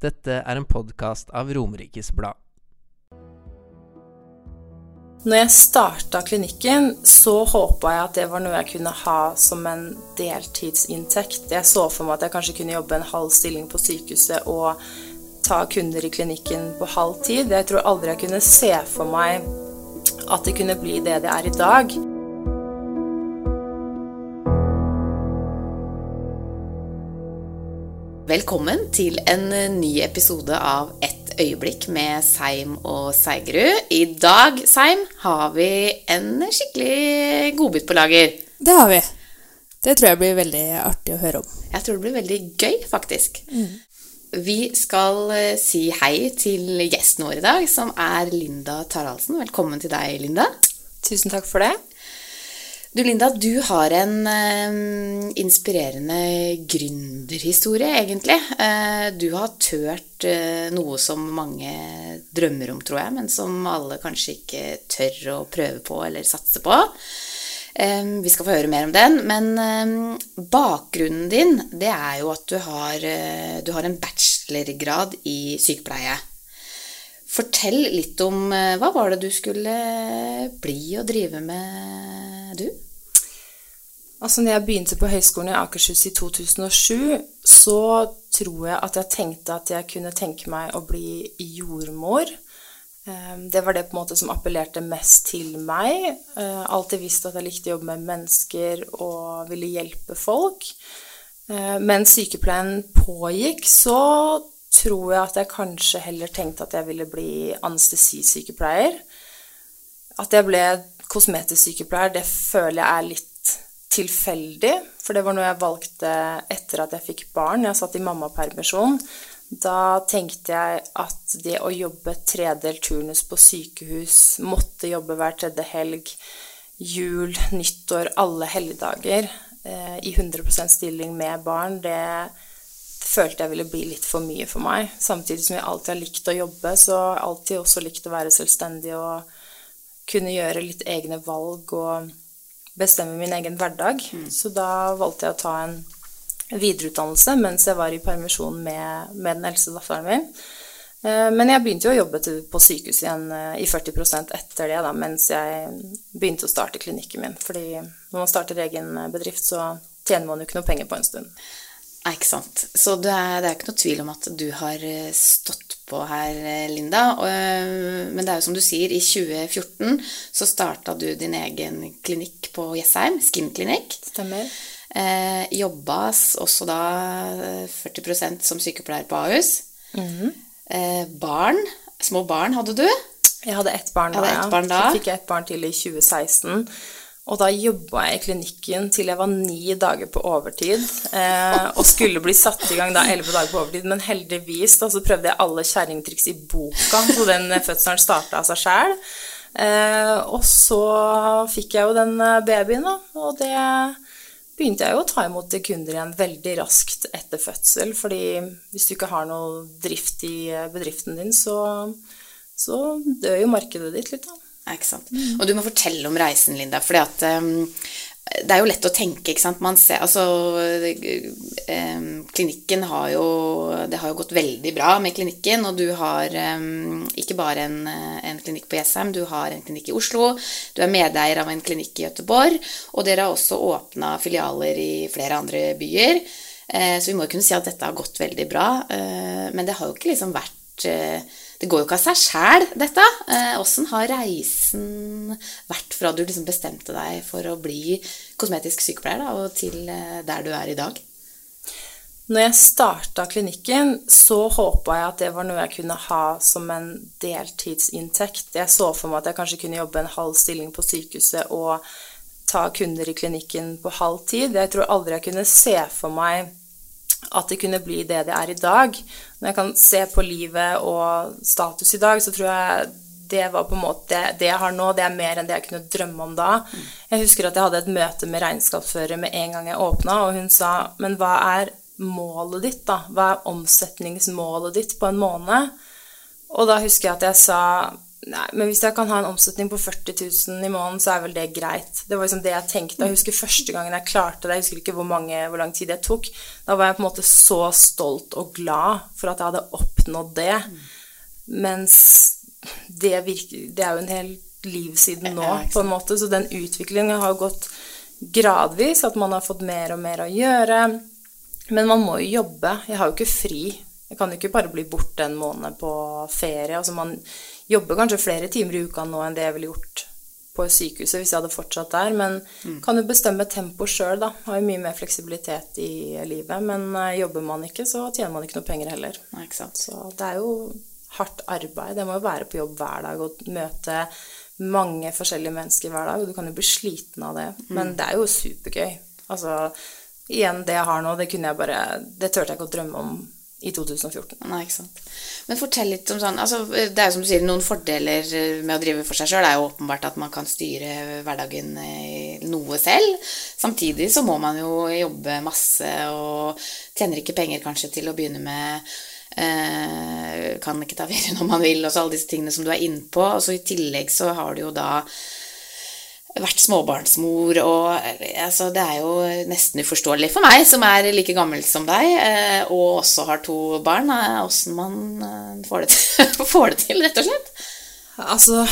Dette er en podkast av Romerikes Blad. Når jeg starta klinikken, så håpa jeg at det var noe jeg kunne ha som en deltidsinntekt. Jeg så for meg at jeg kanskje kunne jobbe en halv stilling på sykehuset og ta kunder i klinikken på halv tid. Jeg tror aldri jeg kunne se for meg at det kunne bli det det er i dag. Velkommen til en ny episode av Et øyeblikk med Seim og Seigerud. I dag, Seim, har vi en skikkelig godbit på lager. Det har vi. Det tror jeg blir veldig artig å høre om. Jeg tror det blir veldig gøy, faktisk. Vi skal eh, si hei til gjesten vår i dag, som er Linda Taraldsen. Velkommen til deg, Linda. Tusen takk for det. Du, Linda, du har en eh, inspirerende gründerhistorie, egentlig. Eh, du har tørt eh, noe som mange drømmer om, tror jeg, men som alle kanskje ikke tør å prøve på eller satse på. Eh, vi skal få høre mer om den, men eh, bakgrunnen din, det er jo at du har, eh, du har en bachelorgrad i sykepleie. Fortell litt om hva var det du skulle bli og drive med, du? Altså, når jeg begynte på Høgskolen i Akershus i 2007, så tror jeg at jeg tenkte at jeg kunne tenke meg å bli jordmor. Eh, Det var det på en måte som appellerte mest til meg. Eh, Alltid visst at jeg likte å jobbe med mennesker og ville hjelpe folk. Eh, Mens sykepleien pågikk, så tror jeg at jeg kanskje heller tenkte at jeg ville bli anestesisykepleier. At jeg ble kosmetisk sykepleier, det føler jeg er litt tilfeldig. For det var noe jeg valgte etter at jeg fikk barn. Jeg satt i mammapermisjon. Da tenkte jeg at det å jobbe tredelt turnus på sykehus, måtte jobbe hver tredje helg, jul, nyttår, alle helligdager eh, i 100% stilling med barn, det følte jeg ville bli litt for mye for meg. Samtidig som jeg alltid har likt å jobbe, så har jeg alltid også likt å være selvstendig og kunne gjøre litt egne valg og bestemme min egen hverdag. Så da valgte jeg å ta en videreutdannelse mens jeg var i permisjon med, med den eldste datteren min. Eh, Men jeg begynte jo å jobbe på sykehus igjen eh, i 40 etter det, da, mens jeg begynte å starte klinikken min. Fordi når man starter egen eh, bedrift, så tjener man jo ikke noe penger på en stund. Nei, ikke sant. Så det er, det er ikke noe tvil om at du har eh, stått på her, eh, Linda. Og, eh, Men det er jo som du sier, i 2014 så starta du din egen klinikk på Jessheim, Skin-klinikk. Stemmer. Eh, jobba også da eh, 40% som sykepleier på Ahus. eh, barn, små barn hadde du. Jeg hadde ett barn da, Hadde ett barn da. Så fikk jeg ett barn til i 2016. Og da jobba jeg i klinikken til jeg var ni dager på overtid. Eh, og skulle bli satt i gang da elleve dager på overtid, men heldigvis da så prøvde jeg alle kjerringtriks i boka, så den eh, fødselen starta av seg sjæl. Eh, og så fikk jeg jo den eh, babyen, da, og det begynte jeg jo å ta imot kunder igjen veldig raskt etter fødsel, fordi hvis du ikke har noe drift i eh, bedriften din, så, så dør jo markedet ditt litt, da. Ikke sant? Og du må fortelle om reisen, Linda, fordi at ehm, det er jo lett å tenke, ikke sant. Man ser, altså, um, klinikken har jo Det har jo gått veldig bra med klinikken, og du har um, ikke bare en, en klinikk på Jessheim, du har en klinikk i Oslo, du er medeier av en klinikk i Gøteborg, og dere har også åpna filialer i flere andre byer. Uh, Så vi må jo kunne si at dette har gått veldig bra, uh, men det har jo ikke liksom vært eh, det går jo ikke av seg sjæl, dette. Eh, har reisen vært fra du liksom bestemte deg for å bli kosmetisk sykepleier, da, og til eh, der du er i dag? Når jeg starta klinikken, så håpa jeg at det var noe jeg kunne ha som en deltidsinntekt. Jeg så for meg at jeg kanskje kunne jobbe en halv stilling på sykehuset og ta kunder i klinikken på halv tid. Jeg tror aldri jeg kunne se for meg at det kunne bli det det er i dag. Når jeg kan se på livet og status i dag, så tror jeg det var på en måte Det jeg har nå, det er mer enn det jeg kunne drømme om da. Jeg husker at jeg hadde et møte med regnskapsfører med en gang jeg åpna, og hun sa Men hva er målet ditt, da? Hva er omsetningsmålet ditt på en måned? Og da husker jeg at jeg sa Nei, men hvis jeg kan ha en omsetning på 40 000 i måneden, så er vel det greit. Det var liksom det jeg tenkte. Jeg husker første gangen jeg klarte det, jeg husker ikke hvor, mange, hvor lang tid det tok. Da var jeg på en måte så stolt og glad for at jeg hadde oppnådd det. Mens det, virker, det er jo en hel liv siden nå, på en måte. Så den utviklingen har gått gradvis, at man har fått mer og mer å gjøre. Men man må jo jobbe. Jeg har jo ikke fri. Jeg kan jo ikke bare bli borte en måned på ferie. Altså man jobber kanskje flere timer i uka nå enn det jeg ville gjort på sykehuset hvis jeg hadde fortsatt der. Men kan jo bestemme tempo sjøl, da. Har jo mye mer fleksibilitet i livet. Men eh, jobber man ikke, så tjener man ikke noe penger heller. Nei, ikke sant. Så det er jo hardt arbeid. Jeg må jo være på jobb hver dag og møte mange forskjellige mennesker hver dag. Og du kan jo bli sliten av det. Men det er jo supergøy. Altså, igjen, det jeg har nå, det kunne jeg bare Det turte jeg ikke å drømme om i 2014. Nei, ikke sant. Men fortell litt om sånn altså, Det er jo som du sier, noen fordeler med å drive for seg sjøl er jo åpenbart at man kan styre hverdagen eh, noe selv. Samtidig så må man jo jobbe masse og tjener ikke penger kanskje til å begynne med. Eh, kan ikke ta ferie når man vil, og så alle disse tingene som du er innpå. Og så i tillegg så har du jo da vært småbarnsmor, og altså, det er jo nesten uforståelig for meg, som er like gammel som deg, eh, og også har to barn, eh, åssen man eh, får det, til, får det til, rett og slett. Altså,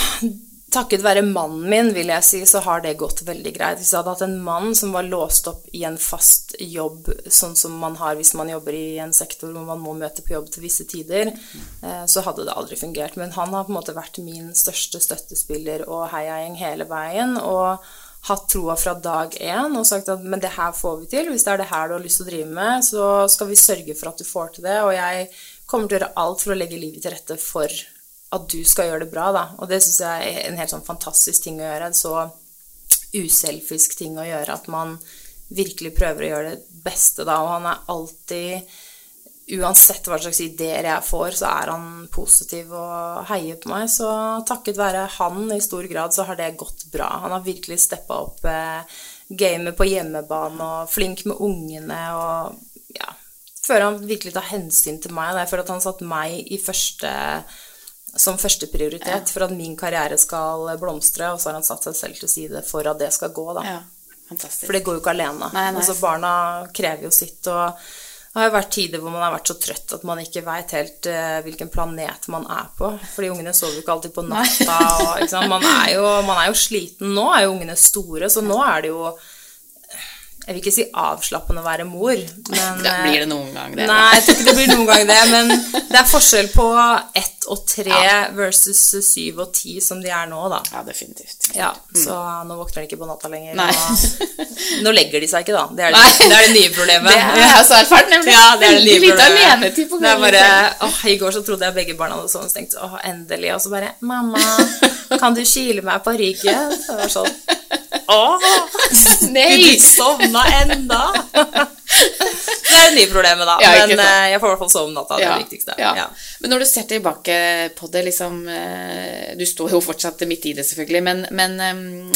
takket være mannen min, vil jeg si, så har det gått veldig greit. Hvis jeg hadde hatt en mann som var låst opp i en fast jobb, sånn som man har hvis man jobber i en sektor hvor man må møte på jobb til visse tider, eh, så hadde det aldri fungert. Men han har på en måte vært min største støttespiller og heiagjeng hele veien. og hatt troa fra dag én og sagt at men det her får vi til. Hvis det er det her du har lyst til å drive med, så skal vi sørge for at du får til det. Og jeg kommer til å gjøre alt for å legge livet til rette for at du skal gjøre det bra, da. Og det syns jeg er en helt sånn fantastisk ting å gjøre. En så uselfisk ting å gjøre at man virkelig prøver å gjøre det beste, da. Og han er alltid Uansett hva slags ideer jeg får, så er han positiv og heier på meg. Så takket være han i stor grad, så har det gått bra. Han har virkelig steppa opp eh, gamet på hjemmebane og flink med ungene og ja Føler han virkelig tar hensyn til meg. Jeg føler at han satt meg i første som førsteprioritet for at min karriere skal blomstre, og så har han satt seg selv til side for at det skal gå, da. Ja, fantastisk. For det går jo ikke alene. Nei, nei. Altså, barna krever jo sitt, og det har jo vært tider hvor man har vært så trøtt at man ikke veit helt uh, hvilken planet man er på. Fordi ungene sover jo ikke alltid på natta. Og? Man, er jo, man er jo sliten. Nå er jo ungene store, så nå er det jo Jeg vil ikke si avslappende å være mor, men Da blir det noen gang det. Nei, jeg tror ikke det blir noen gang det. Men det er forskjell på ett og tre versus syv og ti, som de er nå, da. Ja, definitivt. Ja, så nå våkner de ikke på natta lenger. Og nå legger de seg ikke, da. Det er det, det, er det nye problemet. Det er jeg også erfart, nemlig. Ja, det er det nye Litt alenetid på bare, kvelden. åh, I går så trodde jeg begge barna hadde sovet, så tenkte åh, endelig. Og så bare 'Mamma, kan du kile meg på ryggen?' Det var sånn Åh, Nei! du sovna enda! Det er jo nye problemet, da. Ja, Men sant. eh, jeg får i hvert fall sove om natta. Det er det viktigste. Ja. Men når du ser tilbake på det, liksom eh, Du står jo fortsatt midt i det, selvfølgelig, men, men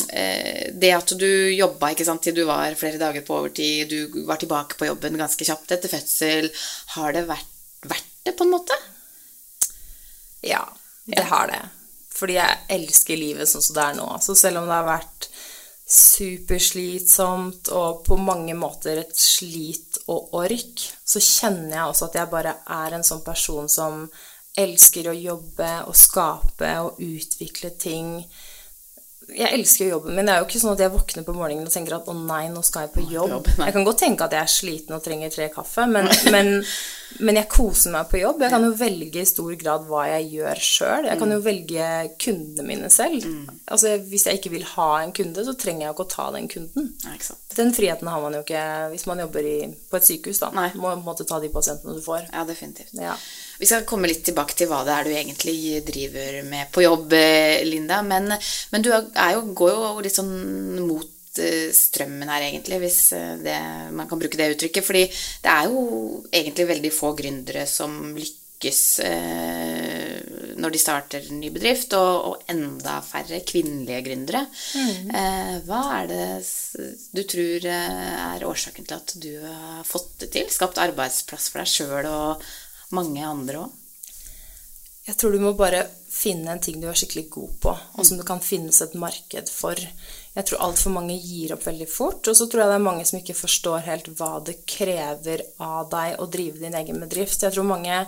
eh, det at du jobba ikke sant, til du var flere dager på overtid, du var tilbake på jobben ganske kjapt etter fødsel, har det vært, vært det, på en måte? Ja, det har det. Fordi jeg elsker livet sånn som det er nå. Så selv om det har vært superslitsomt og på mange måter et slit og ork, så kjenner jeg også at jeg bare er en sånn person som elsker å jobbe og skape og utvikle ting. Jeg elsker jo jobben min. Det er jo ikke sånn at jeg våkner på morgenen og tenker at å nei, nå skal jeg på jobb. jobb. Jeg kan godt tenke at jeg er sliten og trenger tre kaffe, men, men, men jeg koser meg på jobb. Jeg kan jo velge i stor grad hva jeg gjør sjøl. Jeg kan jo velge kundene mine selv. Altså, hvis jeg ikke vil ha en kunde, så trenger jeg ikke å ta den kunden. Den friheten har man jo ikke hvis man jobber i, på et sykehus. da. Nei. Må på en måte ta de pasientene du får. Ja, definitivt. Ja. Vi skal komme litt tilbake til hva det er du egentlig driver med på jobb, eh, Linda. Men, men du er jo, går jo litt sånn mot eh, strømmen her, egentlig, hvis eh, det, man kan bruke det uttrykket. Fordi det er jo egentlig veldig få gründere som lykkes eh, når de starter en ny bedrift, og, og enda færre kvinnelige gründere. Eh, hva er det du tror er årsaken til at du har fått det til? Skapt arbeidsplass for deg sjøl og mange andre òg? Jeg tror du må bare finne en ting du er skikkelig god på, og som det kan finnes et marked for. Jeg tror altfor mange gir opp veldig fort, og så tror jeg det er mange som ikke forstår helt hva det krever av deg å drive din egen bedrift. Jeg tror mange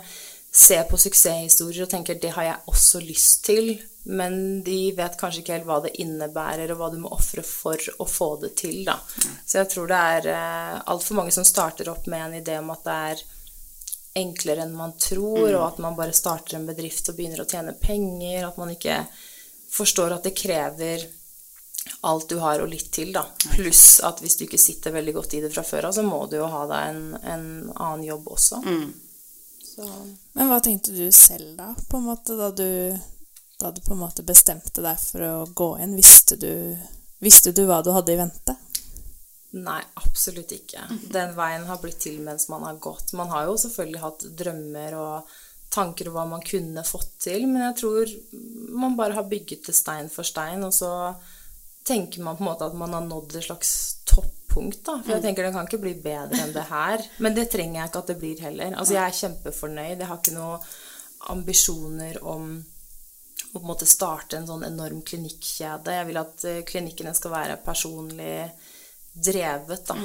ser på suksesshistorier og tenker det har jeg også lyst til, men de vet kanskje ikke helt hva det innebærer, og hva du må ofre for å få det til, da. Så jeg tror det er eh, altfor mange som starter opp med en idé om at det er enklere enn man tror, og at man bare starter en bedrift og begynner å tjene penger, at man ikke forstår at det krever alt du har og litt til, da. Pluss at hvis du ikke sitter veldig godt i det fra før av, så må du jo ha deg en, en annen jobb også. Så Men hva tenkte du selv da, på en måte, da du, da du på en måte bestemte deg for å gå inn? Visste du, visste du hva du hadde i vente? Nei, absolutt ikke. Den veien har blitt til mens man har gått. Man har jo selvfølgelig hatt drømmer og tanker om hva man kunne fått til, men jeg tror man bare har bygget det stein for stein, og så tenker man på en måte at man har nådd et slags toppunkt, da. For jeg tenker det kan ikke bli bedre enn det her. Men det trenger jeg ikke at det blir heller. Altså, jeg er kjempefornøyd. Jeg har ikke noen ambisjoner om å på en måte starte en sånn enorm klinikkjede. Jeg vil at eh, klinikkene skal være personlig drevet, da.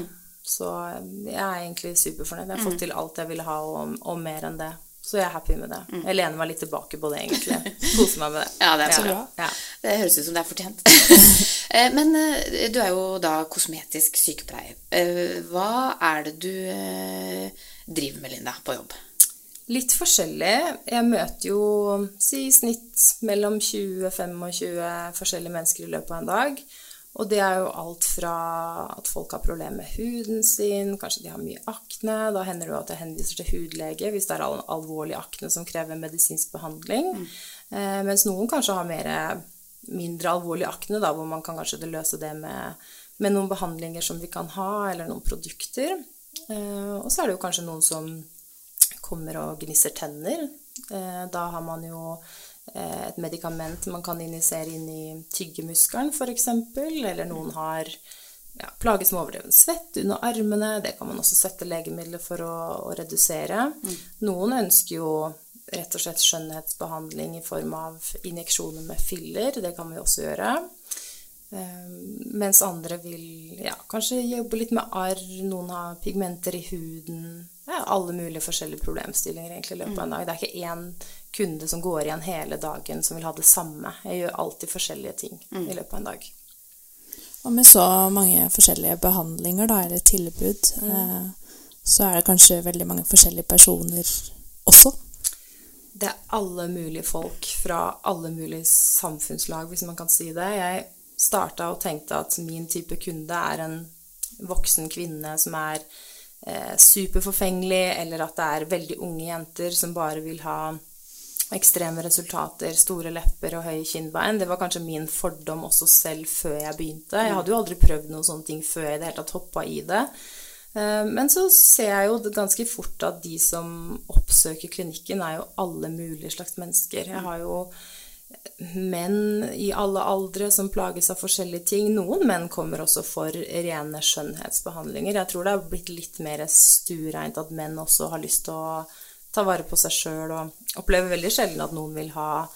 Så eh, jeg er egentlig superfornøyd. Jeg har fått til alt jeg ville ha, og, og mer enn det. Så jeg er happy med det. Jeg lener meg litt tilbake på det, egentlig. Koser meg med det. Ja, det er så Ja. bra. Ja. Det høres ut som det er fortjent. Eh, Men eh, du er jo da kosmetisk sykepleier. Hva er det du driver med, Linda, på jobb? Litt forskjellig. Jeg møter jo si i snitt mellom 20-25 forskjellige mennesker i løpet av en dag. Og det er jo alt fra at folk har problemer med huden sin, kanskje de har mye akne. Da hender det jo at jeg henviser til hudlege hvis det er al alvorlig akne som krever medisinsk behandling. Eh, mens noen kanskje har mer, mindre alvorlig akne, da, hvor man kan kanskje løse det med, med noen behandlinger som vi kan ha, eller noen produkter. Eh, og så er det jo kanskje noen som kommer og gnisser tenner. Eh, Da har man jo et medikament man kan injisere inn i tyggemuskelen f.eks. Eller noen har ja, plages med overdreven svett under armene. Det kan man også sette legemidler for å, å redusere. Noen ønsker jo rett og slett skjønnhetsbehandling i form av injeksjoner med filler. Det kan vi også gjøre. Eh, Mens andre vil ja, kanskje jobbe litt med arr, noen har pigmenter i huden. Ja, alle mulige forskjellige problemstillinger egentlig i løpet av en dag. Det er ikke én kunde som går igjen hele dagen som vil ha det samme. Jeg gjør alltid forskjellige ting i løpet av en dag. Og med så mange forskjellige behandlinger, da, eller tilbud, eh, så er det kanskje veldig mange forskjellige personer også. Det er alle mulige folk fra alle mulige samfunnslag, hvis man kan si det. Jeg starta og tenkte at min type kunde er en voksen kvinne som er eh, superforfengelig, eller at det er veldig unge jenter som bare vil ha ekstreme resultater, store lepper og høye kinnbein. Det var kanskje min fordom også selv før jeg begynte. Jeg hadde jo aldri prøvd noen sånne ting før jeg i det hele tatt hoppa i det. Eh, Men så ser jeg jo ganske fort at de som oppsøker klinikken, er jo alle mulige slags mennesker. Jeg har jo menn i alle aldre som plages av forskjellige ting. Noen menn kommer også for rene skjønnhetsbehandlinger. Jeg tror det har blitt litt mer stureint at menn også har lyst til å ta vare på seg sjøl, og opplever veldig sjelden at noen vil ha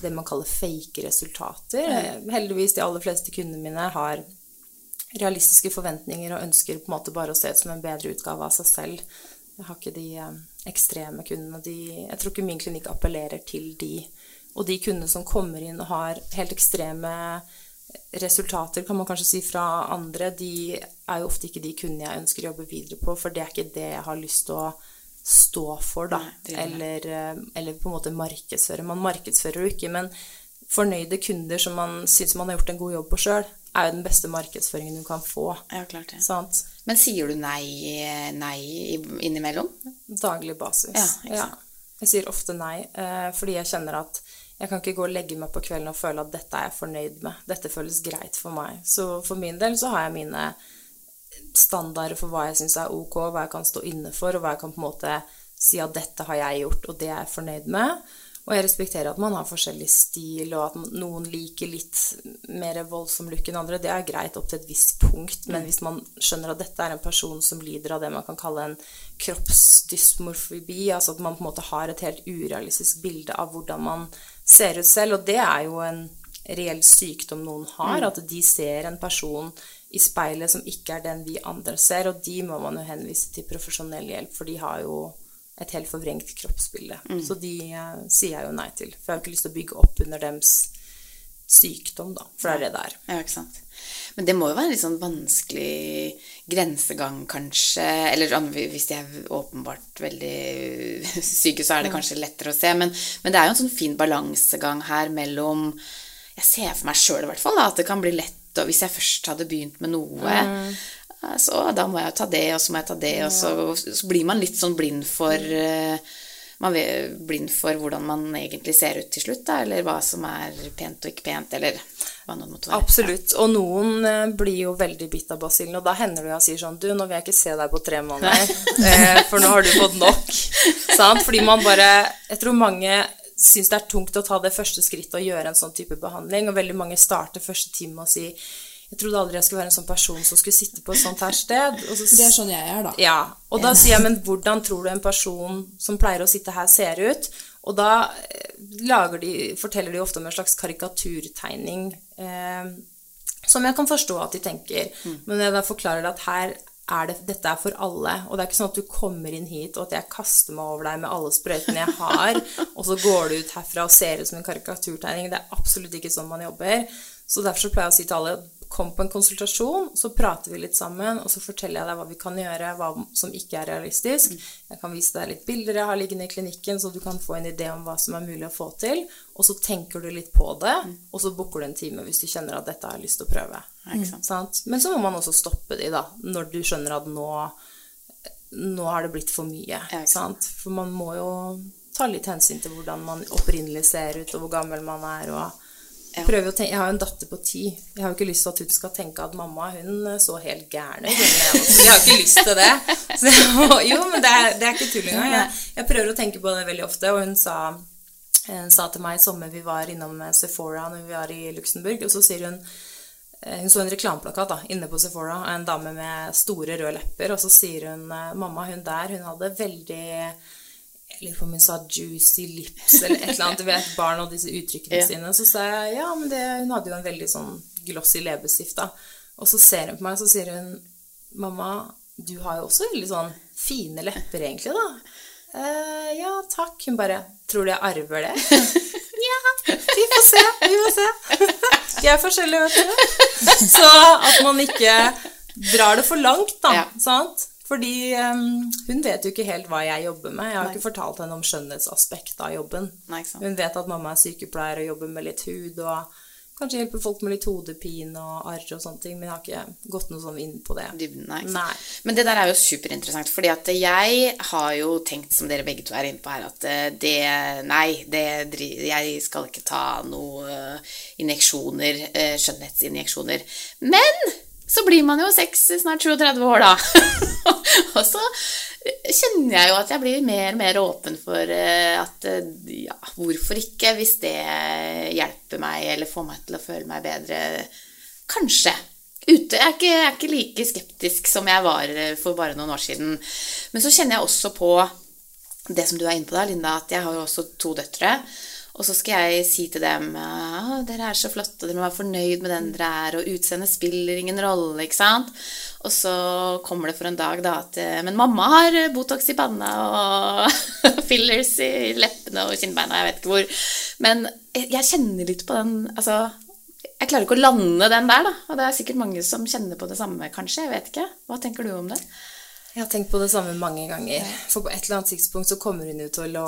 det man kaller fake resultater. Heldigvis de aller fleste kundene mine har realistiske forventninger og ønsker på en måte bare å se ut som en bedre utgave av seg selv. Jeg har ikke de eh, ekstreme kundene. De, jeg tror ikke min klinikk appellerer til de. Og de kundene som kommer inn og har helt ekstreme resultater, kan man kanskje si, fra andre, de er jo ofte ikke de kundene jeg ønsker å jobbe videre på, for det er ikke det jeg har lyst til å stå for, da. Eller, eh, eller på en måte markedsføre. Man markedsfører jo ikke, men fornøyde kunder som man syns man har gjort en god jobb på sjøl, er jo den beste markedsføringen du kan få. Ja, klart det. Sant? Men sier du nei, nei innimellom? Daglig basis. Ja, ja. Jeg sier ofte nei, eh, fordi jeg kjenner at jeg kan ikke gå og legge meg på kvelden og føle at dette er jeg fornøyd med. Dette føles greit for meg. Så for min del så har jeg mine standarder for hva jeg syns er ok, hva jeg kan stå inne for, og hva jeg kan på en måte si at dette har jeg gjort, og det er jeg fornøyd med. Og jeg respekterer at man har forskjellig stil, og at noen liker litt mer voldsom look enn andre. Det er greit opp til et visst punkt, men hvis man skjønner at dette er en person som lider av det man kan kalle en kroppsdysmorfobi, altså at man på en måte har et helt urealistisk bilde av hvordan man ser ut selv, og det er jo en reell sykdom noen har, at de ser en person i speilet som ikke er den vi andre ser, og de må man jo henvise til profesjonell hjelp, for de har jo et helt forvrengt kroppsbilde. Mm. Så de uh, sier jeg jo nei til. For jeg har ikke lyst til å bygge opp under deres sykdom, da. For det er det det er. Ja, ikke sant. Men det må jo være en litt sånn vanskelig grensegang, kanskje. Eller hvis de er åpenbart veldig syke, så er det kanskje lettere å se. Men, men det er jo en sånn fin balansegang her mellom Jeg ser for meg sjøl i hvert fall da, at det kan bli lett og Hvis jeg først hadde begynt med noe, mm. så da må jeg jo ta det, og så må jeg ta det, og så, så blir man litt sånn blind for eh, man er blind for hvordan man egentlig ser ut til slutt, da, eller hva som er pent og ikke pent, eller hva noen det måtte være. Absolutt. Og noen eh, blir jo veldig bitt av basillen, og da hender det jo jeg sier sånn Du, nå vil jeg ikke se deg på tre måneder, eh, for nå har du fått nok. Sant? Fordi man bare Jeg tror mange syns det er tungt å ta det første skrittet og gjøre en sånn type behandling, og veldig mange starter første time med å si jeg trodde aldri jeg skulle være en sånn person som skulle sitte på et sånt her sted. Og så, Det er sånn jeg er, da. ja, og da sier jeg, men hvordan tror du en person som pleier å sitte her, ser ut? Og da eh, de, forteller de ofte om en slags karikaturtegning, eh, som jeg kan forstå at de tenker. Men jeg da forklarer at her er det, dette er for alle. Og det er ikke sånn at du kommer inn hit, og at jeg kaster meg over deg med alle sprøytene jeg har, og så går du ut herfra og ser ut som en karikaturtegning. Det er absolutt ikke sånn man jobber. Så derfor så pleier jeg å si til alle kom på en konsultasjon, så prater vi litt sammen, og så forteller jeg deg hva vi kan gjøre, hva som ikke er realistisk. Jeg kan vise deg litt bilder jeg har liggende i klinikken, så du kan få en idé om hva som er mulig å få til. Og så tenker du litt på det, og så booker du en time hvis du kjenner at dette har jeg lyst til å prøve. Sant? Men så må man også stoppe de, da, når du skjønner at nå, nå har det blitt for mye. For man må jo ta litt hensyn til hvordan man opprinnelig ser ut, og hvor gammel man er. og Ja. tenke, Jeg har jo en datter på ti. Jeg har jo ikke lyst til at hun skal tenke at mamma hun så helt gæren ut. Jeg har ikke lyst til det. Så jo, men det er, det er ikke tull engang. Jeg, jeg prøver å tenke på det veldig ofte, og hun sa, hun sa til meg i sommer vi var innom Sephora når vi var i Luxembourg, og så sier hun hun så en reklameplakat da, inne på Sephora av en dame med store røde lepper, og så sier hun eh, mamma, hun der, hun hadde veldig jeg lurer på om hun sa 'juicy lips' eller et eller annet. Du vet, barn og disse uttrykkene Ja. sine. Så sa jeg ja, men det, hun hadde jo en veldig sånn glossy leppestift, da. Og så ser hun på meg, og så sier hun 'Mamma, du har jo også veldig sånn fine lepper, egentlig, da'. «Eh, ja, takk. Hun bare 'Tror du jeg arver det?' ja, vi får se. Vi får se. Vi er forskjellige, vet du. Så at man ikke drar det for langt, da. Ja. Sant? Fordi um, hun vet jo ikke helt hva jeg jobber med. Jeg har ikke fortalt henne om skjønnhetsaspektet av jobben. Nei. Hun vet at mamma er sykepleier og jobber med litt hud og kanskje hjelper folk med litt hodepine og arr og sånne ting, men jeg har ikke gått noe sånn inn på det. Dybden, nei. Nei. Men det der er jo superinteressant, fordi at jeg har jo tenkt, som dere begge to er inne på her, at eh, det Nei, det, jeg skal ikke ta noe eh, injeksjoner, eh, skjønnhetsinjeksjoner. Men så blir man jo 6, snart 37 år, da. og så kjenner jeg jo at jeg blir mer og mer åpen for eh, at eh, ja, hvorfor ikke, hvis det hjelper meg eller får meg til å føle meg bedre. Kanskje. Ute. Jeg er ikke, jeg er ikke like skeptisk som jeg var eh, for bare noen år siden. Men så kjenner jeg også på det som du er inne på da, Linda, at jeg har jo også to døtre. Og så skal jeg si til dem ja, dere er så flotte, dere må være fornøyd med den dere er, og utseendet spiller ingen rolle, ikke sant? Og så kommer det for en dag da at eh, Men mamma har Botox i panna og fillers i leppene og kinnbeina, jeg vet ikke hvor. Men jeg kjenner litt på den Altså, jeg klarer ikke å lande den der, da. Og det er sikkert mange som kjenner på det samme, kanskje. Jeg vet ikke. Hva tenker du om det? Jeg har tenkt på det samme mange ganger. For på et eller annet tidspunkt så kommer hun jo til å,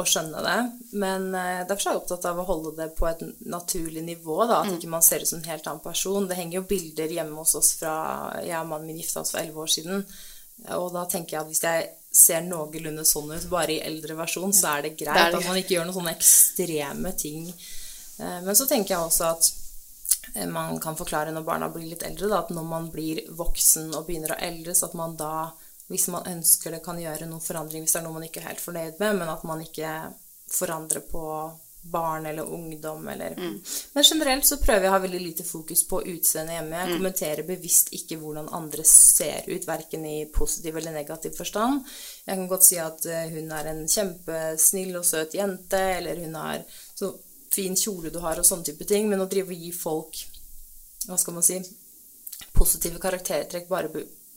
å skjønne det. Men eh, derfor er jeg opptatt av å holde det på et naturlig nivå. Da, at ikke man ser ut som en helt annen person. Det henger jo bilder hjemme hos oss fra jeg og mannen min gifta oss for elleve år siden. Og da tenker jeg at hvis jeg ser noenlunde sånn ut, bare i eldre versjon, så er det greit. At man ikke gjør noen sånne ekstreme ting. Eh, Men så tenker jeg også at eh, man kan forklare når barna blir litt eldre, da, at når man blir voksen og begynner å eldes, at man da, hvis man ønsker det, kan gjøre noen forandring hvis det er noe man ikke er helt fornøyd med, men at man ikke forandrer på barn eller ungdom eller Men generelt så prøver jeg å ha veldig lite fokus på utseendet hjemme. Jeg kommenterer bevisst ikke hvordan andre ser ut, verken i positiv eller negativ forstand. Jeg kan godt si at eh, hun er en kjempesnill og søt jente, eller hun har så fin kjole du har, og sånne type ting. Men å drive og gi folk hva skal man si positive karaktertrekk bare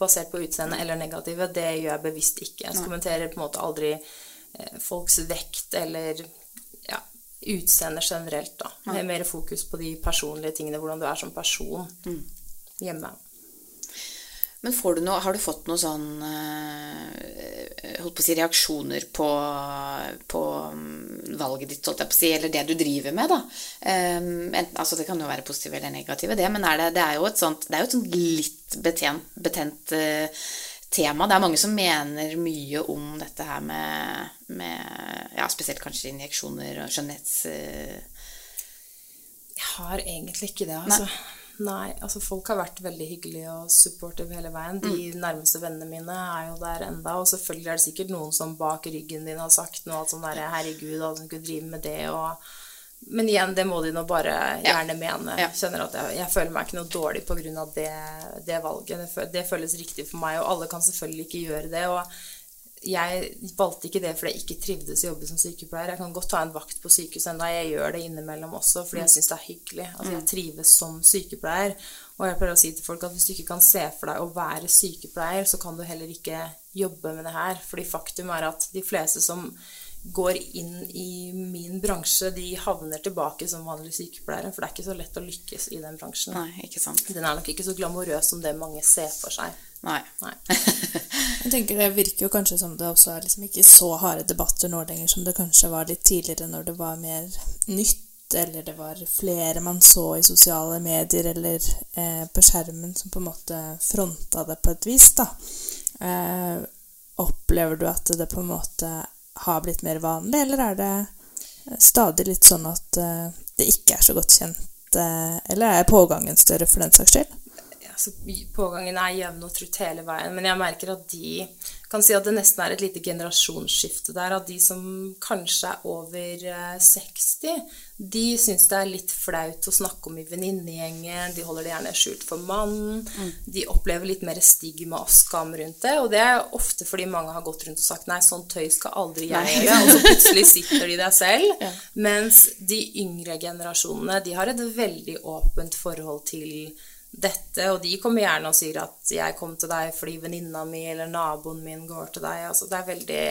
basert på utseende eller negative, det gjør jeg bevisst ikke. Jeg kommenterer på en måte aldri eh, folks vekt eller ja, utseende generelt, da. Med mer fokus på de personlige tingene, hvordan du er som person hjemme. Men får du noe, har du fått noen sånn eh, holdt på å si, reaksjoner på, på mm, valget ditt, holdt jeg på å si, eller det du driver med, da? Um, enten, altså det kan jo være positive eller negative, det, men er det, det er jo et sånt, det jo et sånt litt betent, betent eh, tema. Det er mange som mener mye om dette her med, med ja, spesielt kanskje injeksjoner og skjønnhets... Uh, Jeg har egentlig ikke det, altså. Nei. Altså folk har vært veldig hyggelige og supportive hele veien. De nærmeste vennene mine er jo der enda, og selvfølgelig er det sikkert noen som bak ryggen din har sagt noe sånn derre 'herregud, alle som kunne drive med det', og Men igjen, det må de nå bare gjerne mene. Ja. Kjenner at jeg, jeg føler meg ikke noe dårlig av det, det valget. Det, det føles riktig for meg, og alle kan selvfølgelig ikke gjøre det. og jeg valgte ikke det fordi jeg ikke trivdes i å jobbe som sykepleier. Jeg kan godt ta en vakt på sykehus enda. Jeg gjør det innimellom også fordi jeg syns det er hyggelig. Altså, jeg trives som sykepleier. Og jeg pleier å si til folk at hvis du ikke kan se for deg å være sykepleier, så kan du heller ikke jobbe med det her. Fordi faktum er at de fleste som går inn i min bransje, de havner tilbake som vanlige sykepleiere. For det er ikke så lett å lykkes i den bransjen. Nei, ikke sant. Den er nok ikke så glamorøs som det mange ser for seg. Nei. Nei. Jeg tenker Det virker jo kanskje som det også er liksom ikke så harde debatter nå lenger som det kanskje var litt tidligere, når det var mer nytt, eller det var flere man så i sosiale medier eller eh, på skjermen som på en måte fronta det på et vis. da. Eh, opplever du at det på en måte har blitt mer vanlig, eller er det stadig litt sånn at eh, det ikke er så godt kjent? Eh, eller er pågangen større for den saks skyld? Altså, pågangen er jevn og trutt hele veien. Men jeg merker at de kan si at det nesten er et lite generasjonsskifte der. At de som kanskje er over eh, 60, de syns det er litt flaut å snakke om i venninnegjengen. De holder det gjerne skjult for mannen. De opplever litt mer stigma og skam rundt det. Og det er ofte fordi mange har gått rundt og sagt 'nei, sånn tøy skal aldri jeg gjøre'. Og så plutselig sitter de der selv. Mens de yngre generasjonene, de har et veldig åpent forhold til dette, og de kommer gjerne og sier at 'jeg kom til deg fordi venninna mi eller naboen min går til deg'. Altså, det er veldig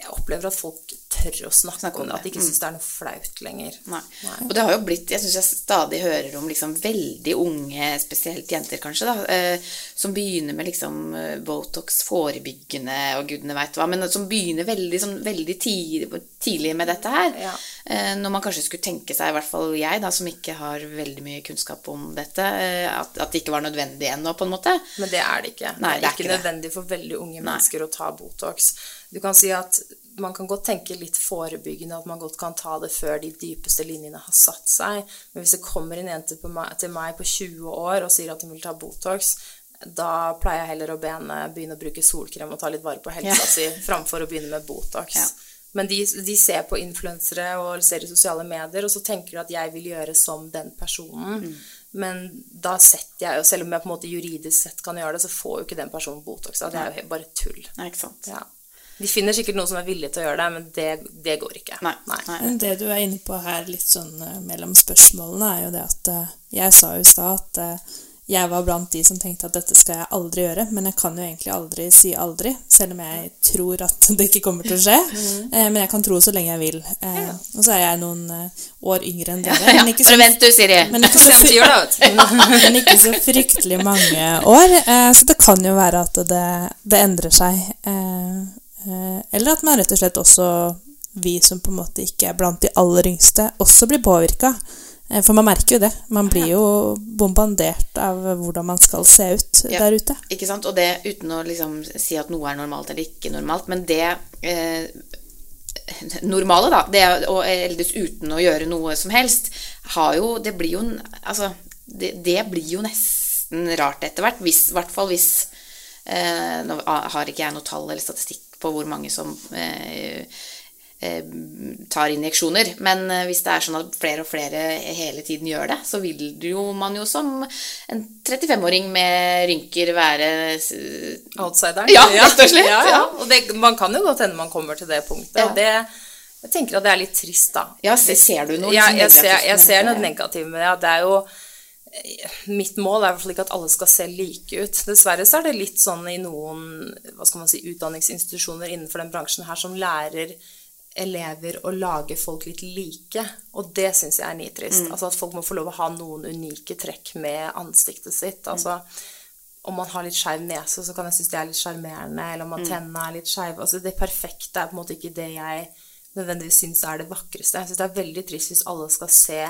Jeg opplever at folk tør å snakke, Snakke om det. At de ikke syns det er noe flaut lenger. Nei. Og det har jo blitt Jeg syns jeg stadig hører om liksom veldig unge, spesielt jenter kanskje, da, eh, som begynner med liksom eh, Botox forebyggende og gudene veit hva, men som begynner veldig, sånn, veldig tidlig, tidlig med dette her. Ja. Eh, når man kanskje skulle tenke seg, i hvert fall jeg, da, som ikke har veldig mye kunnskap om dette, eh, at, at det ikke var nødvendig ennå, på en måte. Men det er det ikke. Nei, det er det er ikke ikke nødvendig for veldig unge mennesker å ta Botox. Du kan si at man kan godt tenke litt forebyggende, at man godt kan ta det før de dypeste linjene har satt seg. Men hvis det kommer en jente på meg, til meg på 20 år og sier at hun vil ta Botox, da pleier jeg heller å be henne begynne å bruke solkrem og ta litt vare på helsa si, framfor å begynne med Botox. Ja. Men de, de ser på influensere og ser i sosiale medier, og så tenker de at jeg vil gjøre som den personen. Mm. Men da setter jeg jo, selv om jeg på en måte juridisk sett kan gjøre det, så får jo ikke den personen Botox. Da. Det er jo bare tull. Nei, ikke sant. Ja. De finner sikkert noen som er villige til å gjøre det, men det, det går ikke. Nei. Nei. Det du er inne på her, litt sånn eh, mellom spørsmålene, er jo det at eh, Jeg sa jo i stad at eh, jeg var blant de som tenkte at dette skal jeg aldri gjøre, men jeg kan jo egentlig aldri si aldri, selv om jeg tror at det ikke kommer til å skje. Eh, Men jeg kan tro så lenge jeg vil. Eh, Og så er jeg noen år yngre enn dere. Men ikke bare så- vent du, Siri. men ikke så, men ikke så fryktelig mange år. Så det kan jo være at det, det endrer seg. Eh, eller at man rett og slett også, vi som på en måte ikke er blant de aller yngste, også blir påvirka. Eh, for man merker jo det. Man blir jo bombardert av hvordan man skal se ut Ja. der ute. Ikke sant? Og det uten å liksom si at noe er normalt eller ikke normalt, men det eh, normale, da, det å eldes uten å gjøre noe som helst, har jo Det blir jo Altså, det, det blir jo nesten rart etter hvert, i hvert fall hvis eh, Nå har ikke jeg noe tall eller statistikk på hvor mange som eh, eh, tar injeksjoner. Men eh, hvis det er sånn at flere og flere hele tiden gjør det, så vil jo man jo som en 35-åring med rynker være Outsideren. Ja, rett og slett, Ja, ja. Og det, man kan jo godt hende man kommer til det punktet. Ja. Og det, jeg tenker at det er litt trist, da. Ja, se- ser du noe Ja, jeg ser, jeg ser noe negativt med det. Det er jo Mitt mål er i hvert fall ikke at alle skal se like ut. Dessverre så er det litt sånn i noen hva skal man si, utdanningsinstitusjoner innenfor den bransjen her som lærer elever å lage folk litt like. Og det syns jeg er nitrist. Altså At folk må få lov å ha noen unike trekk med ansiktet sitt. Altså om man har litt skeiv nese, så kan jeg synes det er litt sjarmerende. Eller om man tennene er litt skeive. Altså det perfekte er på en måte ikke det jeg nødvendigvis syns er det vakreste. Jeg syns det er veldig trist hvis alle skal se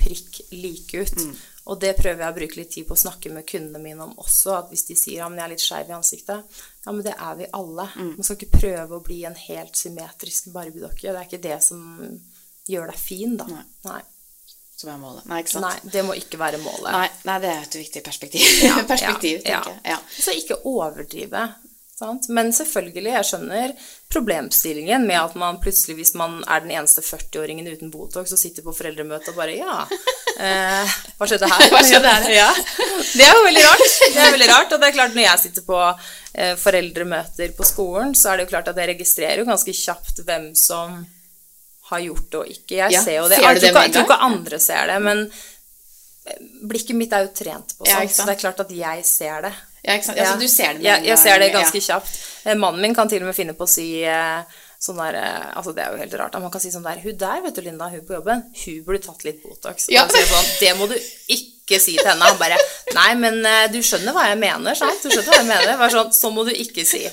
prikk like ut. Og det prøver jeg å bruke litt tid på å snakke med kundene mine om også. At hvis de sier ja, men jeg er litt skeiv i ansiktet, ja, men det er vi alle. Man skal ikke prøve å bli en helt symmetrisk barbiedokke. Det er ikke det som gjør deg fin, da. Nei. Nei. Som er målet. Nei, ikke sant? Nei, det må ikke være målet. Nei, nei, det er et viktig perspektiv. Ja, perspektiv, ja, tenker jeg. Ja. Så ikke overdrive. Sant? Men selvfølgelig, jeg skjønner problemstillingen med at man plutselig, hvis man er den eneste 40-åringen uten Botox og sitter på foreldremøte og bare Ja, eh, hva skjedde her? Hva skjedde her? Ja. Det er jo veldig rart. Det er veldig rart, Og det er klart, når jeg sitter på eh, foreldremøter på skolen, så er det jo klart at jeg registrerer jo ganske kjapt hvem som har gjort det og ikke. Jeg Ja, ser jo det. ser Jeg tror, jeg tror ikke andre ser det, men blikket mitt er jo trent på sånt, ja, så det er klart at jeg ser det. Ja, ikke sant? Altså, du ser det med Ja, jeg ser det ganske kjapt. Eh, Mannen min kan til og med finne på å si eh, sånn der eh, Altså, det er jo helt rart. Man kan si sånn der Hun der, vet du, Linda, hun på jobben, hun burde tatt litt Botox. Ja. sånn, det må du ikke si til henne. Han bare Nei, men du skjønner hva jeg mener, sant? Du skjønner hva jeg mener. Bare sånn, så må du ikke si.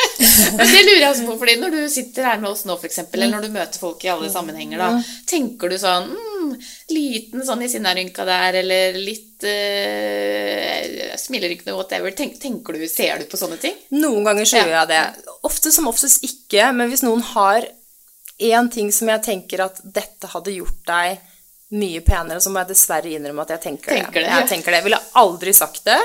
Men det lurer jeg også på, fordi når du sitter her med oss nå, eksempel, eller når du møter folk i alle sammenhenger, da, tenker du sånn mm, Liten sånn i sinnarynka der, eller litt uh, smilerynkende, whatever. Tenk, tenker du, Ser du på sånne ting? Noen ganger så Ja. gjør jeg det. Ofte som oftest ikke, men hvis noen har én ting som jeg tenker at dette hadde gjort deg mye penere, så må jeg dessverre innrømme at jeg tenker, Tenker det, Jeg tenker det. Jeg ville aldri sagt det,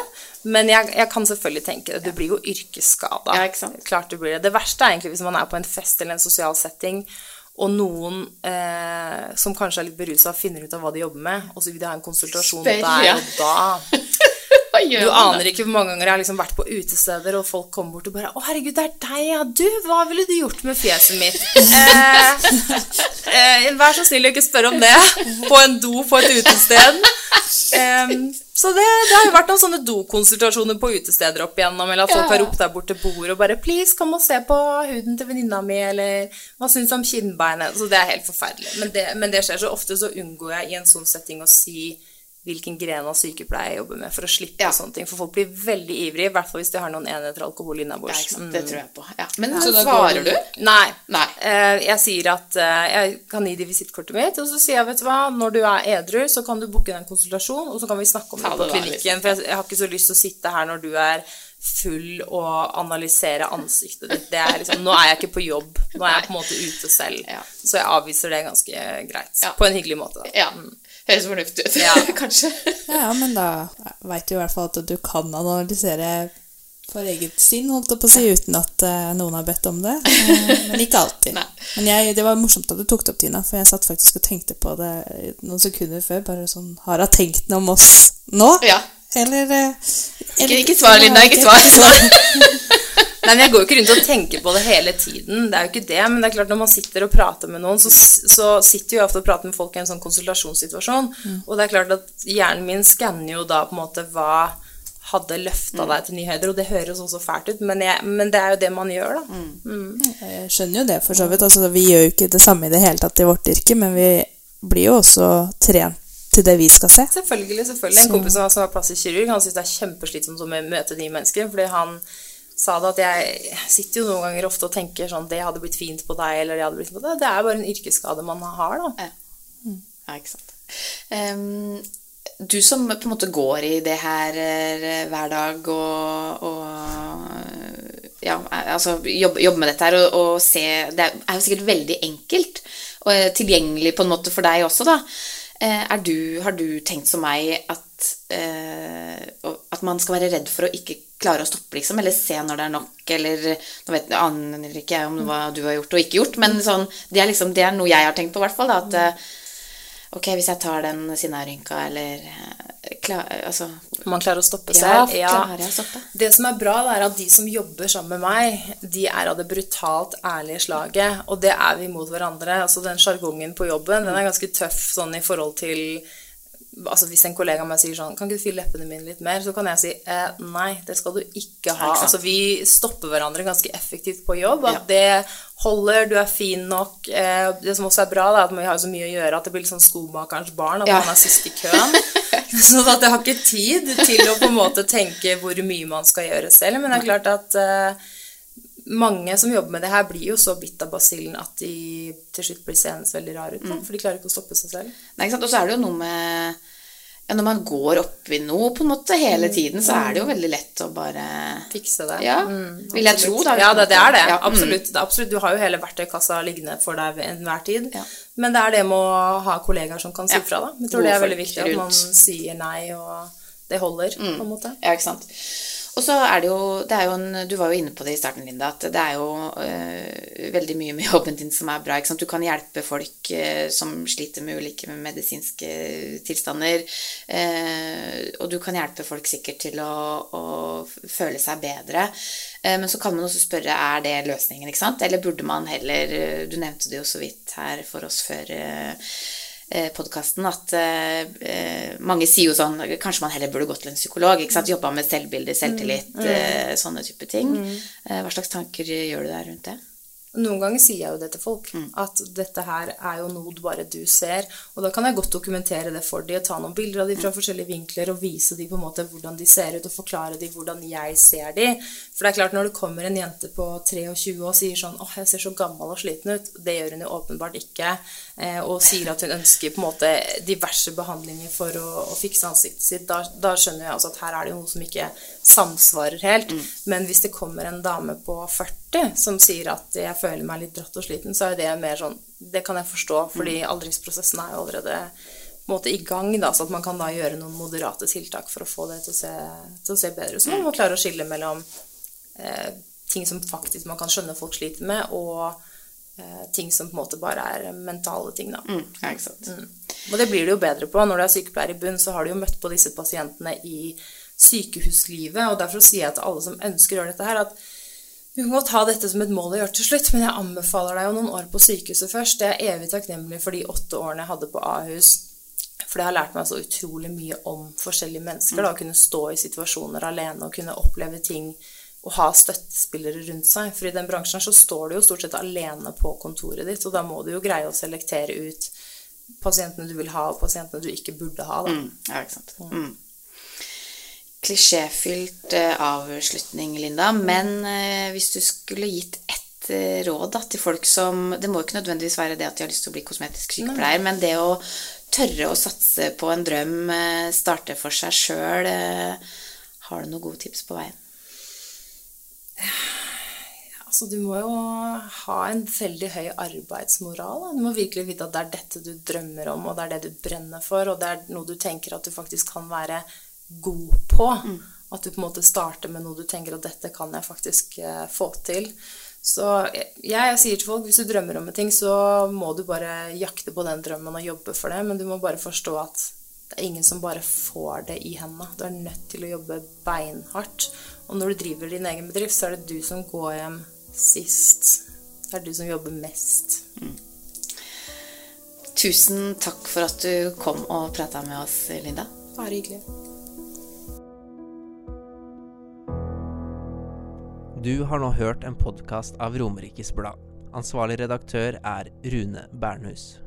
men jeg, jeg kan selvfølgelig tenke det. Du blir jo yrkesskada. Ja? Klart du blir det. Det verste er egentlig hvis man er på en fest eller en sosial setting, og noen eh, som kanskje er litt berusa, finner ut av hva de jobber med, og så vil de ha en konsultasjon Spør, der og da. Du aner ikke hvor mange ganger jeg har liksom vært på utesteder, og folk kommer bort og bare 'Å, herregud, det er deg, ja. Du, hva ville du gjort med fjeset mitt?' Eh, eh, vær så snill å ikke spørre om det på en do på et utested. Eh, så det, det har jo vært noen sånne dokonsultasjoner på utesteder opp igjennom, eller at folk Ja. har ropt der bort til bordet og bare 'Please, kom og se på huden til venninna mi', eller 'Hva syns du om kinnbeinet?' Så det er helt forferdelig. Men det, men det skjer så ofte, så unngår jeg i en sånn setting å si hvilken gren av sykepleie jeg jobber med, for å slippe Ja. sånne ting. For folk blir veldig ivrige, i hvert fall hvis de har noen enheter alkohol innabords. Det tror jeg på. Ja. Men Så da svarer du- du? Nei. Nei. Eh, jeg sier at eh, jeg kan gi de visittkortet mitt, og så sier jeg, vet du hva, når du er edru, så kan du booke en konsultasjon, og så kan vi snakke om Ta det på klinikken. For jeg, jeg har ikke så lyst til å sitte her når du er full og analysere ansiktet ditt. Det er liksom, nå er jeg ikke på jobb. Nå er jeg på en måte ute selv. Ja. Så jeg avviser det ganske greit. Ja. På en hyggelig måte. Da. Ja. Høres fornuftig ut. Ja. Kanskje. Ja, men da veit du i hvert fall at du kan analysere for eget sinn, holdt jeg på å si, uten at eh, noen har bedt om det. Eh, men ikke alltid. Nei. Men jeg, det var morsomt at du tok det opp, Tina, for jeg satt faktisk og tenkte på det noen sekunder før. Bare sånn Har hun tenkt noe om oss nå? Ja. Eller, eller Ikke, ikke svar, Linda. Ikke svar. Nei, men Jeg går jo ikke rundt og tenker på det hele tiden. Det er jo ikke det, Men det er klart når man sitter og prater med noen, så, så sitter jo ofte og prater med folk i en sånn konsultasjonssituasjon. Og det er klart at hjernen min skanner jo da på en måte hva hadde løfta deg til nye høyder. Og det høres også fælt ut, men, jeg, men det er jo det man gjør, da. Jeg skjønner jo det, for så vidt. Altså, vi gjør jo ikke det samme i det hele tatt i vårt yrke, men vi blir jo også trent til det vi skal se. Selvfølgelig. selvfølgelig. En kompis som har- plass i kirurg, han syns det er kjempeslitsomt å møte nye mennesker. fordi han sa det at jeg sitter jo noen ganger ofte og tenker sånn Det hadde blitt fint på deg, eller det hadde blitt fint på deg. Det er bare en yrkesskade man har, da. Ja, ikke sant. Um, du som på en måte går i det her eh, hver dag og, og ja, altså jobber jobb med dette her og, og se Det er er jo sikkert veldig enkelt og eh, tilgjengelig på en måte for deg også, da. Eh, du, har du tenkt som meg at, eh, at man skal være redd for å ikke klare å stoppe, liksom, eller se når det er nok, eller Nå vet, aner ikke jeg om hva du har gjort og ikke gjort, men sånn, det, er liksom, det er noe jeg har tenkt på, i hvert fall. Da, at eh, Ok, hvis jeg tar den sinnarynka, eller eh, klar, altså, Man klarer å stoppe seg? Ja, ja. klarer jeg å stoppe? Det som er bra, det er at de som jobber sammen med meg, de er av det brutalt ærlige slaget. Og det er vi mot hverandre. Altså Den sjargongen på jobben den er ganske tøff sånn i forhold til Altså Hvis en kollega av meg sier sånn Kan ikke du fylle leppene mine litt mer? Så kan jeg si eh, nei, det skal du ikke ha. Ikke altså Vi stopper hverandre ganske effektivt på jobb. At Ja. det holder, du er fin nok. Eh, det som også er bra, er at vi har så mye å gjøre at det blir litt sånn skomakerens barn. At Ja. man er sist i køen. Så at jeg har ikke tid til å på en måte tenke hvor mye man skal gjøre selv. Men det er klart at eh, mange som jobber med det her, blir jo så bitt av basillen at de til slutt blir seende veldig rare ut. da, For de klarer ikke å stoppe seg selv. Nei, ikke sant? Og så er det jo noe med ja, Når man går opp i noe på en måte hele tiden, så er det jo veldig lett å bare Fikse det. Ja, Mm, vil jeg tro, da. Ja, det, det er det. Ja, mm. Absolutt. er absolutt. Du har jo hele verktøykassa liggende for deg ved enhver tid. Ja. Men det er det med å ha kollegaer som kan si fra, da. Jeg tror det er veldig viktig at man sier nei, og det holder, på en måte. Ja, ikke sant. Og så er det jo, det er jo en, Du var jo inne på det i starten, Linda, at det er jo øh, veldig mye med jobben din som er bra. Du kan hjelpe folk øh, som sliter med ulike medisinske tilstander. øh, og du kan hjelpe folk sikkert til å, å føle seg bedre. Men så kan man også spørre er det løsningen, ikke sant? Eller burde man heller Du nevnte det jo så vidt her for oss før. Øh, podkasten at eh, eh, mange sier jo sånn Kanskje man heller burde gått til en psykolog. ikke sant? Jobba med selvbilde, selvtillit, eh, sånne type ting. Eh, hva slags tanker gjør du deg rundt det? Noen ganger sier jeg jo det til folk, at dette her er jo noe bare du ser. Og da kan jeg godt dokumentere det for dem, og ta noen bilder av dem fra forskjellige vinkler og vise dem på en måte hvordan de ser ut, og forklare dem hvordan jeg ser dem. For det er klart, når det kommer en jente på 23 og sier sånn 'Åh, jeg ser så gammel og sliten ut', det gjør hun jo åpenbart ikke, eh, og sier at hun ønsker på en måte diverse behandlinger for å, å fikse ansiktet sitt, da, da skjønner jeg altså at her er det noe som ikke samsvarer helt. Men hvis det kommer en dame på 40 som sier at jeg føler meg litt dratt og sliten, så er det mer sånn Det kan jeg forstå, fordi aldringsprosessen er jo allerede måte i gang, da, så at man kan da gjøre noen moderate tiltak for å få det til å se, til å se bedre ut. Så man må klare å skille mellom eh, ting som faktisk man kan skjønne folk sliter med, og eh, ting som på en måte bare er mentale ting, da. Mm, ja, ikke sant? Og det blir det jo bedre på. Når du er sykepleier i bunn, så har du jo møtt på disse pasientene i sykehuslivet, og derfor sier jeg til alle som ønsker å gjøre dette her, at du kan godt ha dette som et mål å gjøre til slutt, men jeg anbefaler deg jo noen år på sykehuset først. Jeg er evig takknemlig for de åtte årene jeg hadde på Ahus. For det har lært meg så utrolig mye om forskjellige mennesker. Da, å kunne stå i situasjoner alene og kunne oppleve ting og ha støttespillere rundt seg. For i den bransjen så står du jo stort sett alene på kontoret ditt, og da må du jo greie å selektere ut pasientene du vil ha, og pasientene du ikke burde ha. Da. Mm, ja, ikke sant. Mm. Klisjéfylt eh, avslutning, Linda, men eh, hvis du skulle gitt ett eh, råd da, til folk som Det må jo ikke nødvendigvis være det at de har lyst til å bli kosmetisk sykepleier, men det å tørre å satse på en drøm, starte for seg sjøl Har du noen gode tips på veien? Altså, du må jo ha en veldig høy arbeidsmoral. Da. Du må virkelig vite at det er dette du drømmer om, og det er det du brenner for, og det er noe du tenker at du faktisk kan være god på. At du på en måte starter med noe du tenker at dette kan jeg faktisk eh, få til. Så jeg, jeg sier til folk hvis du drømmer om en ting, så må du bare jakte på den drømmen og jobbe for det, men du må bare forstå at det er ingen som bare får det i hendene. Du er nødt til å jobbe beinhardt. Og når du driver din egen bedrift, så er det du som går hjem sist. Det er du som jobber mest. Tusen takk for at du kom og prata med oss, Linda. Bare hyggelig. Du har nå hørt en podkast av Romerikes Blad. Ansvarlig redaktør er Rune Bernhus.